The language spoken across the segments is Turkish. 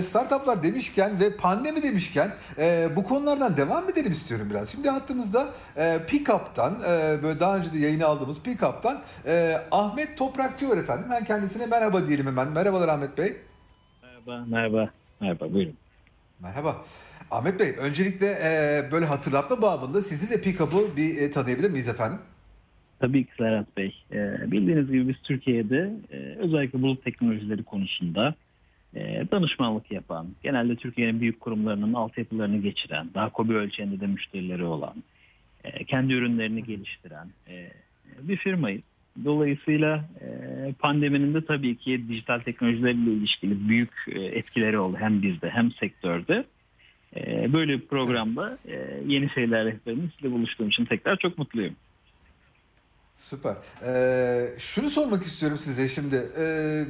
e, startuplar demişken ve pandemi demişken e, bu konulardan devam edelim istiyorum biraz. Şimdi hattımızda e, Pickup'tan e, böyle daha önce de yayını aldığımız Pickup'tan e, Ahmet Toprakçı var efendim. Ben kendisine merhaba diyelim hemen. Merhabalar Ahmet Bey. Merhaba, merhaba. Merhaba, buyurun. Merhaba. Ahmet Bey, öncelikle e, böyle hatırlatma babında sizi ve Pickup'u bir e, tanıyabilir miyiz efendim? Tabii ki Serhat Bey. Ee, bildiğiniz gibi biz Türkiye'de e, özellikle bulut teknolojileri konusunda e, danışmanlık yapan, genelde Türkiye'nin büyük kurumlarının altyapılarını geçiren, daha kobi ölçeğinde de müşterileri olan, e, kendi ürünlerini geliştiren e, bir firmayız. Dolayısıyla e, pandeminin de tabii ki dijital teknolojilerle ilişkili büyük etkileri oldu hem bizde hem sektörde. Böyle bir programda yeni şeyler rehberinin sizinle buluştuğum için tekrar çok mutluyum. Süper. Ee, şunu sormak istiyorum size şimdi. Ee,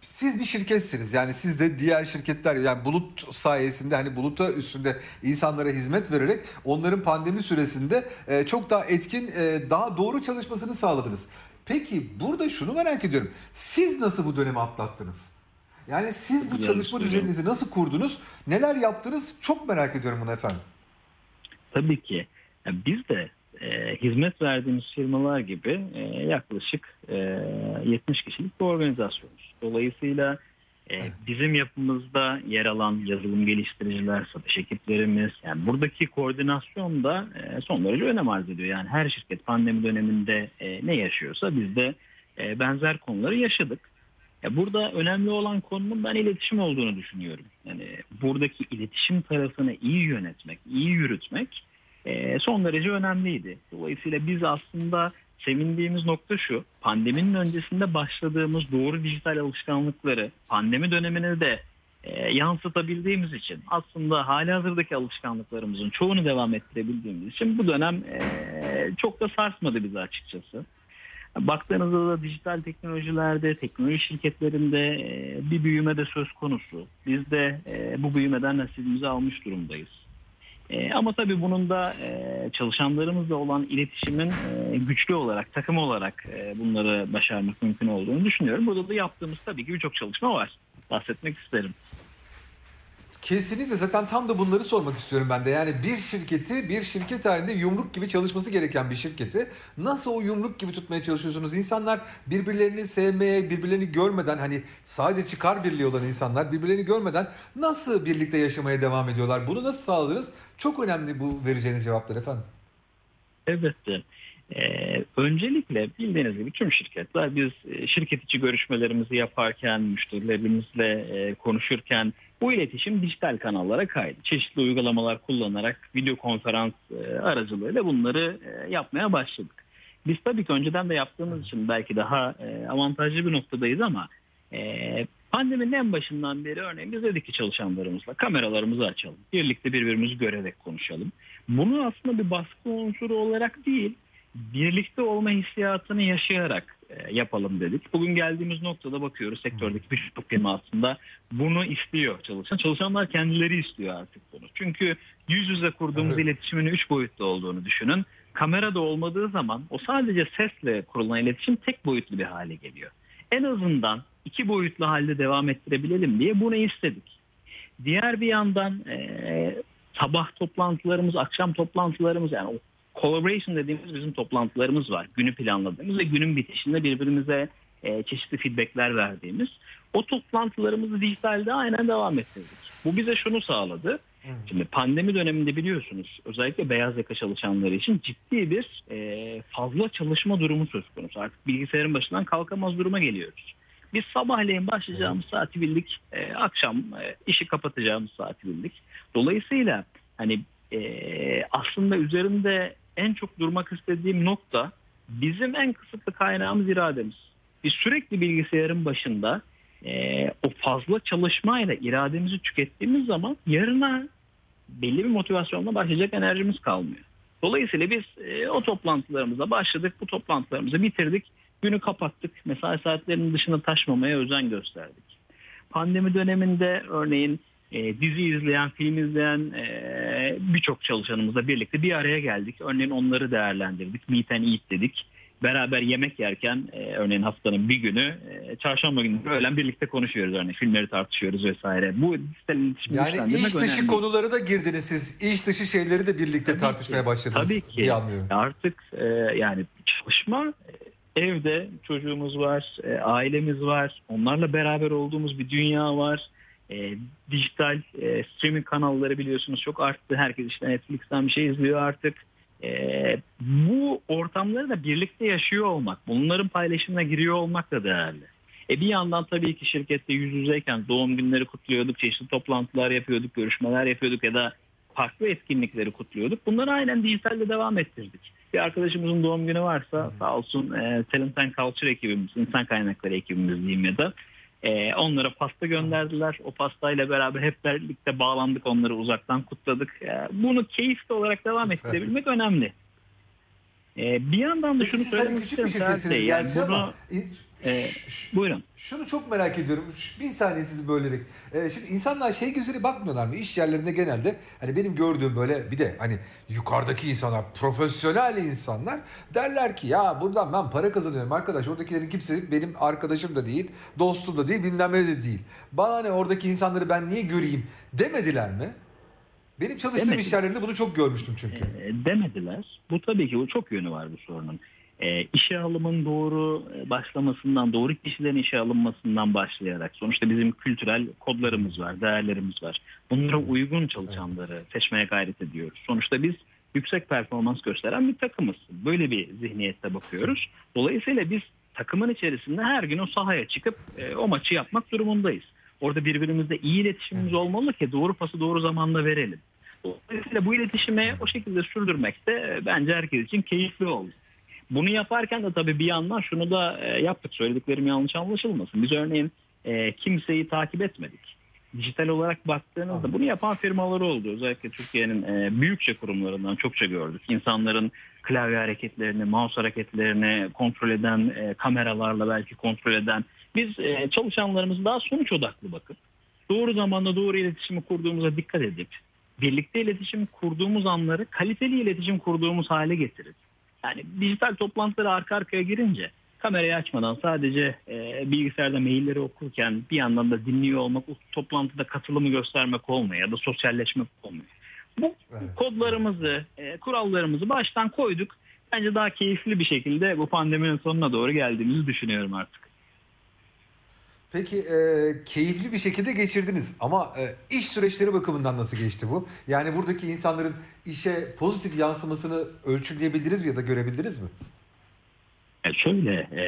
siz bir şirketsiniz. Yani siz de diğer şirketler yani bulut sayesinde hani buluta üstünde insanlara hizmet vererek onların pandemi süresinde e, çok daha etkin, e, daha doğru çalışmasını sağladınız. Peki burada şunu merak ediyorum. Siz nasıl bu dönemi atlattınız? Yani siz bu çalışma düzeninizi nasıl kurdunuz? Neler yaptınız? Çok merak ediyorum bunu efendim. Tabii ki. Biz de e, hizmet verdiğimiz firmalar gibi e, yaklaşık e, 70 kişilik bir organizasyonuz. Dolayısıyla e, bizim yapımızda yer alan yazılım geliştiriciler, satış ekiplerimiz, yani buradaki koordinasyon da e, son derece önem arz ediyor. Yani her şirket pandemi döneminde e, ne yaşıyorsa biz de e, benzer konuları yaşadık. Ya burada önemli olan konunun ben iletişim olduğunu düşünüyorum. Yani buradaki iletişim tarafını iyi yönetmek, iyi yürütmek son derece önemliydi. Dolayısıyla biz aslında sevindiğimiz nokta şu. Pandeminin öncesinde başladığımız doğru dijital alışkanlıkları pandemi dönemine de e, yansıtabildiğimiz için aslında hali hazırdaki alışkanlıklarımızın çoğunu devam ettirebildiğimiz için bu dönem e, çok da sarsmadı bizi açıkçası. Baktığınızda da dijital teknolojilerde, teknoloji şirketlerinde e, bir büyüme de söz konusu. Biz de bu büyümeden nasibimizi almış durumdayız. E, ama tabii bunun da e, çalışanlarımızla olan iletişimin e, güçlü olarak, takım olarak e, bunları başarmak mümkün olduğunu düşünüyorum. Burada da yaptığımız tabii ki birçok çalışma var. Bahsetmek isterim. Kesinlikle zaten tam da bunları sormak istiyorum ben de. Yani bir şirketi bir şirket halinde yumruk gibi çalışması gereken bir şirketi nasıl o yumruk gibi tutmaya çalışıyorsunuz? İnsanlar birbirlerini sevmeye, birbirlerini görmeden hani sadece çıkar birliği olan insanlar birbirlerini görmeden nasıl birlikte yaşamaya devam ediyorlar? Bunu nasıl sağladınız? Çok önemli bu vereceğiniz cevaplar efendim. Elbette. Ee, öncelikle bildiğiniz gibi tüm şirketler biz e, şirket içi görüşmelerimizi yaparken, müşterilerimizle e, konuşurken bu iletişim dijital kanallara kaydı. Çeşitli uygulamalar kullanarak video konferans e, aracılığıyla bunları e, yapmaya başladık. Biz tabii ki önceden de yaptığımız için belki daha e, avantajlı bir noktadayız ama e, pandeminin en başından beri örneğin biz dedik ki çalışanlarımızla kameralarımızı açalım. Birlikte birbirimizi görerek konuşalım. Bunu aslında bir baskı unsuru olarak değil, birlikte olma hissiyatını yaşayarak e, yapalım dedik. Bugün geldiğimiz noktada bakıyoruz sektördeki birçok firma aslında bunu istiyor çalışan. Çalışanlar kendileri istiyor artık bunu. Çünkü yüz yüze kurduğumuz Evet. iletişimin üç boyutlu olduğunu düşünün. Kamerada olmadığı zaman o sadece sesle kurulan iletişim tek boyutlu bir hale geliyor. En azından iki boyutlu halde devam ettirebilelim diye bunu istedik. Diğer bir yandan e, sabah toplantılarımız, akşam toplantılarımız yani collaboration dediğimiz bizim toplantılarımız var. Günü planladığımız ve günün bitişinde birbirimize e, çeşitli feedbackler verdiğimiz. O toplantılarımızı dijitalde aynen devam ettirdik. Bu bize şunu sağladı. Şimdi pandemi döneminde biliyorsunuz özellikle beyaz yaka çalışanları için ciddi bir e, fazla çalışma durumu söz konusu. Artık bilgisayarın başından kalkamaz duruma geliyoruz. Biz sabahleyin başlayacağımız saati bildik, e, akşam e, işi kapatacağımız saati bildik. Dolayısıyla hani e, aslında üzerinde en çok durmak istediğim nokta bizim en kısıtlı kaynağımız irademiz. Biz sürekli bilgisayarın başında e, o fazla çalışmayla irademizi tükettiğimiz zaman yarına belli bir motivasyonla başlayacak enerjimiz kalmıyor. Dolayısıyla biz e, o toplantılarımıza başladık, bu toplantılarımızı bitirdik, günü kapattık, mesai saatlerinin dışına taşmamaya özen gösterdik. Pandemi döneminde örneğin e, dizi izleyen, film izleyen e, birçok çalışanımızla birlikte bir araya geldik. Örneğin onları değerlendirdik, meet and eat dedik. beraber yemek yerken e, örneğin haftanın bir günü e, çarşamba günü öğlen birlikte konuşuyoruz örneğin filmleri tartışıyoruz vesaire. Bu dijital iletişimi Yani iş dışı önemli. konuları da girdiniz siz. İş dışı şeyleri de birlikte Tabii tartışmaya ki, başladınız Tabii ki. Artık e, yani çalışma e, evde çocuğumuz var, e, ailemiz var, onlarla beraber olduğumuz bir dünya var. E, dijital e, streaming kanalları biliyorsunuz çok arttı. Herkes işte Netflix'ten bir şey izliyor artık. E, bu ortamları da birlikte yaşıyor olmak, bunların paylaşımına giriyor olmak da değerli. E bir yandan tabii ki şirkette yüz yüzeyken doğum günleri kutluyorduk, çeşitli toplantılar yapıyorduk, görüşmeler yapıyorduk ya da farklı etkinlikleri kutluyorduk. Bunları aynen dijitalde devam ettirdik. Bir arkadaşımızın doğum günü varsa sağ olsun e, Talent and Culture ekibimiz, insan kaynakları ekibimiz diyeyim ya da e, onlara pasta gönderdiler. O pastayla beraber hep birlikte bağlandık, onları uzaktan kutladık. E, bunu keyifli olarak devam ettirebilmek önemli. E, bir yandan da şunu siz hani söylemek küçük bir isterim Serhat şirketsiniz gerçi bunu, ama e, ş- buyurun. şunu çok merak ediyorum. Bir saniye sizi bölerek. Ee, şimdi insanlar şey gözüyle bakmıyorlar mı? İş yerlerinde genelde hani benim gördüğüm böyle bir de hani yukarıdaki insanlar, profesyonel insanlar derler ki ya buradan ben para kazanıyorum arkadaş. Oradakilerin kimse benim arkadaşım da değil, dostum da değil, bilmem ne de değil. Bana ne oradaki insanları ben niye göreyim demediler mi? Benim çalıştığım Demediler. iş yerlerinde bunu çok görmüştüm çünkü. E, demediler. Bu tabii ki bu çok yönü var bu sorunun. E, işe alımın doğru e, başlamasından, doğru kişilerin işe alınmasından başlayarak sonuçta bizim kültürel kodlarımız var, değerlerimiz var. Bunlara uygun çalışanları seçmeye gayret ediyoruz. Sonuçta biz yüksek performans gösteren bir takımız. Böyle bir zihniyette bakıyoruz. Dolayısıyla biz takımın içerisinde her gün o sahaya çıkıp e, o maçı yapmak durumundayız. Orada birbirimizle iyi iletişimimiz olmalı ki doğru pası doğru zamanda verelim. Dolayısıyla bu iletişimi o şekilde sürdürmek de e, bence herkes için keyifli oldu. Bunu yaparken de tabii bir yandan şunu da e, yaptık. Söylediklerim yanlış anlaşılmasın. Biz örneğin e, kimseyi takip etmedik. Dijital olarak baktığınızda bunu yapan firmalar oldu. Özellikle Türkiye'nin e, büyükçe kurumlarından çokça gördük. İnsanların klavye hareketlerini, mouse hareketlerini kontrol eden, e, kameralarla belki kontrol eden. Biz e, çalışanlarımız daha sonuç odaklı bakıp doğru zamanda doğru iletişimi kurduğumuza dikkat edip birlikte iletişim kurduğumuz anları kaliteli iletişim kurduğumuz hale getirip yani dijital toplantılara arka arkaya girince kamerayı açmadan sadece e, bilgisayarda mailleri okurken bir yandan da dinliyor olmak, o toplantıda katılımı göstermek olmuyor ya da sosyalleşmek olmuyor. Bu Evet. kodlarımızı, e, kurallarımızı baştan koyduk. Bence daha keyifli bir şekilde bu pandeminin sonuna doğru geldiğimizi düşünüyorum artık. Peki e, keyifli bir şekilde geçirdiniz ama e, iş süreçleri bakımından nasıl geçti bu? Yani buradaki insanların işe pozitif yansımasını ölçümleyebildiniz mi ya da görebildiniz mi? E şöyle e,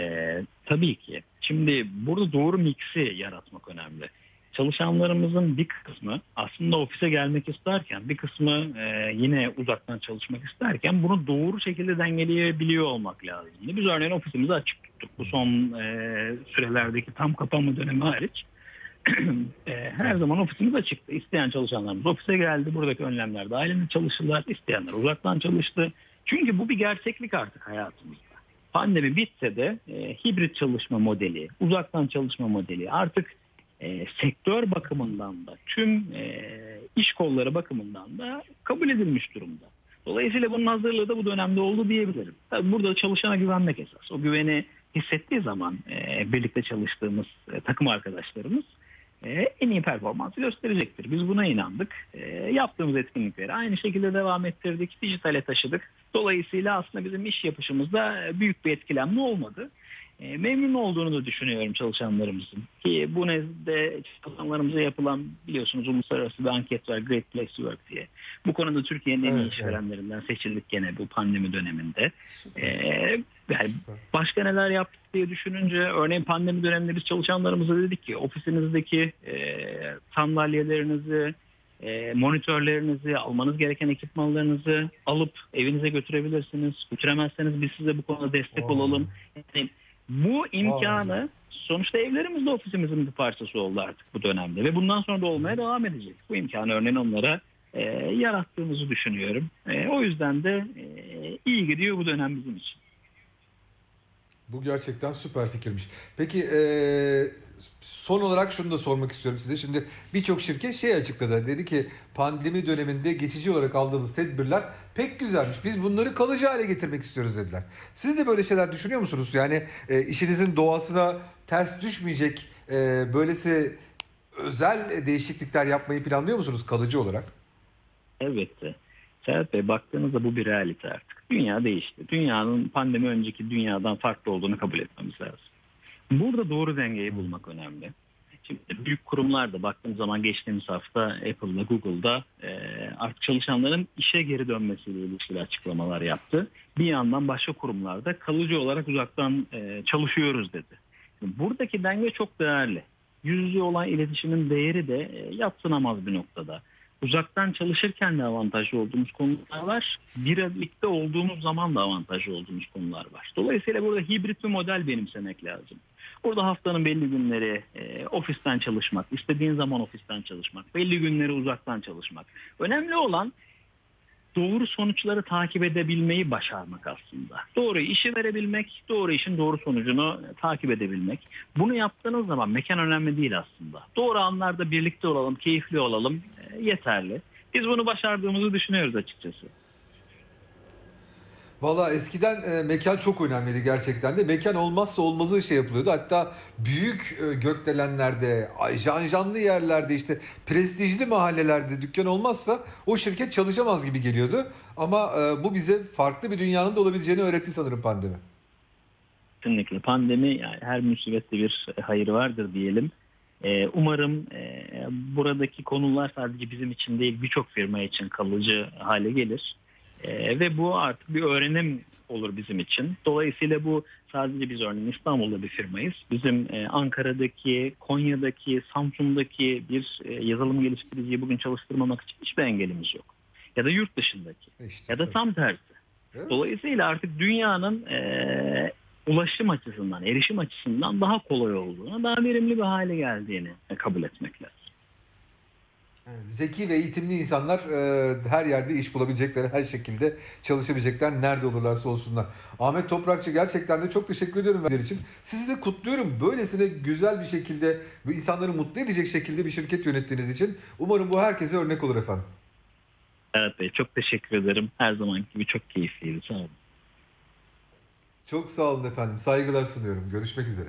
tabii ki şimdi burada doğru mixi yaratmak önemli. Çalışanlarımızın bir kısmı aslında ofise gelmek isterken bir kısmı e, yine uzaktan çalışmak isterken bunu doğru şekilde dengeleyebiliyor olmak lazım. Biz örneğin ofisimizi açık tuttuk bu son e, sürelerdeki tam kapanma dönemi hariç. E, her zaman ofisimiz açıktı. İsteyen çalışanlarımız ofise geldi. Buradaki önlemler dahilinde çalıştılar. İsteyenler uzaktan çalıştı. Çünkü bu bir gerçeklik artık hayatımızda. Pandemi bitse de e, hibrit çalışma modeli, uzaktan çalışma modeli artık e, sektör bakımından da tüm e, iş kolları bakımından da kabul edilmiş durumda. Dolayısıyla bunun hazırlığı da bu dönemde oldu diyebilirim. Tabii burada çalışana güvenmek esas. O güveni hissettiği zaman e, birlikte çalıştığımız e, takım arkadaşlarımız e, en iyi performansı gösterecektir. Biz buna inandık. E, yaptığımız etkinlikleri aynı şekilde devam ettirdik. Dijitale taşıdık. Dolayısıyla aslında bizim iş yapışımızda e, büyük bir etkilenme olmadı. E, memnun olduğunu da düşünüyorum çalışanlarımızın. Ki bu nezde çalışanlarımıza yapılan biliyorsunuz uluslararası bir anket var Great Place to Work diye. Bu konuda Türkiye'nin en iyi Evet, işverenlerinden seçildik gene bu pandemi döneminde. Süper. Ee, yani başka neler yaptık diye düşününce örneğin pandemi döneminde biz çalışanlarımıza dedik ki ofisinizdeki e, sandalyelerinizi, e, monitörlerinizi, almanız gereken ekipmanlarınızı alıp evinize götürebilirsiniz. Götüremezseniz biz size bu konuda destek Vay. olalım. Yani bu imkanı sonuçta evlerimiz de ofisimizin bir parçası oldu artık bu dönemde ve bundan sonra da olmaya devam edecek. Bu imkanı örneğin onlara e, yarattığımızı düşünüyorum. E, o yüzden de e, iyi gidiyor bu dönem bizim için. Bu gerçekten süper fikirmiş. Peki e, son olarak şunu da sormak istiyorum size. Şimdi birçok şirket şey açıkladı. Dedi ki pandemi döneminde geçici olarak aldığımız tedbirler pek güzelmiş. Biz bunları kalıcı hale getirmek istiyoruz dediler. Siz de böyle şeyler düşünüyor musunuz? Yani e, işinizin doğasına ters düşmeyecek e, böylesi özel değişiklikler yapmayı planlıyor musunuz kalıcı olarak? Elbette. Serhat Bey baktığınızda bu bir realite artık. Dünya değişti. Dünyanın pandemi önceki dünyadan farklı olduğunu kabul etmemiz lazım. Burada doğru dengeyi bulmak önemli. Şimdi büyük kurumlar da baktığım zaman geçtiğimiz hafta Apple'da, Google'da e, artık çalışanların işe geri dönmesiyle ilişkili açıklamalar yaptı. Bir yandan başka kurumlarda kalıcı olarak uzaktan e, çalışıyoruz dedi. Şimdi buradaki denge çok değerli. Yüz yüze olan iletişimin değeri de e, yatsınamaz bir noktada uzaktan çalışırken de avantajlı olduğumuz konular var. Birlikte olduğumuz zaman da avantajlı olduğumuz konular var. Dolayısıyla burada hibrit bir model benimsemek lazım. Burada haftanın belli günleri e, ofisten çalışmak, istediğin zaman ofisten çalışmak, belli günleri uzaktan çalışmak. Önemli olan doğru sonuçları takip edebilmeyi başarmak aslında. Doğru işi verebilmek, doğru işin doğru sonucunu takip edebilmek. Bunu yaptığınız zaman mekan önemli değil aslında. Doğru anlarda birlikte olalım, keyifli olalım e, yeterli. Biz bunu başardığımızı düşünüyoruz açıkçası. Valla eskiden e, mekan çok önemliydi gerçekten de. Mekan olmazsa olmazı şey yapılıyordu. Hatta büyük e, gökdelenlerde, janjanlı yerlerde işte prestijli mahallelerde dükkan olmazsa o şirket çalışamaz gibi geliyordu. Ama e, bu bize farklı bir dünyanın da olabileceğini öğretti sanırım pandemi. Kesinlikle pandemi yani her musibette bir hayır vardır diyelim. Ee, umarım e, buradaki konular sadece bizim için değil birçok firma için kalıcı hale gelir. Ee, ve bu artık bir öğrenim olur bizim için. Dolayısıyla bu sadece biz örneğin İstanbul'da bir firmayız. Bizim e, Ankara'daki, Konya'daki, Samsun'daki bir e, yazılım geliştiriciyi bugün çalıştırmamak için hiçbir engelimiz yok. Ya da yurt dışındaki. İşte, Ya da tabii. tam tersi. Evet. Dolayısıyla artık dünyanın e, ulaşım açısından, erişim açısından daha kolay olduğunu, daha verimli bir hale geldiğini kabul etmek lazım. Zeki ve eğitimli insanlar e, her yerde iş bulabilecekler, her şekilde çalışabilecekler nerede olurlarsa olsunlar. Ahmet Toprakçı gerçekten de çok teşekkür ediyorum verdiğiniz için. Sizi de kutluyorum. Böylesine güzel bir şekilde bu insanları mutlu edecek şekilde bir şirket yönettiğiniz için. Umarım bu herkese örnek olur efendim. Evet Bey çok teşekkür ederim. Her zamanki gibi çok keyifliydi. Sağ olun. Çok sağ olun efendim. Saygılar sunuyorum. Görüşmek üzere.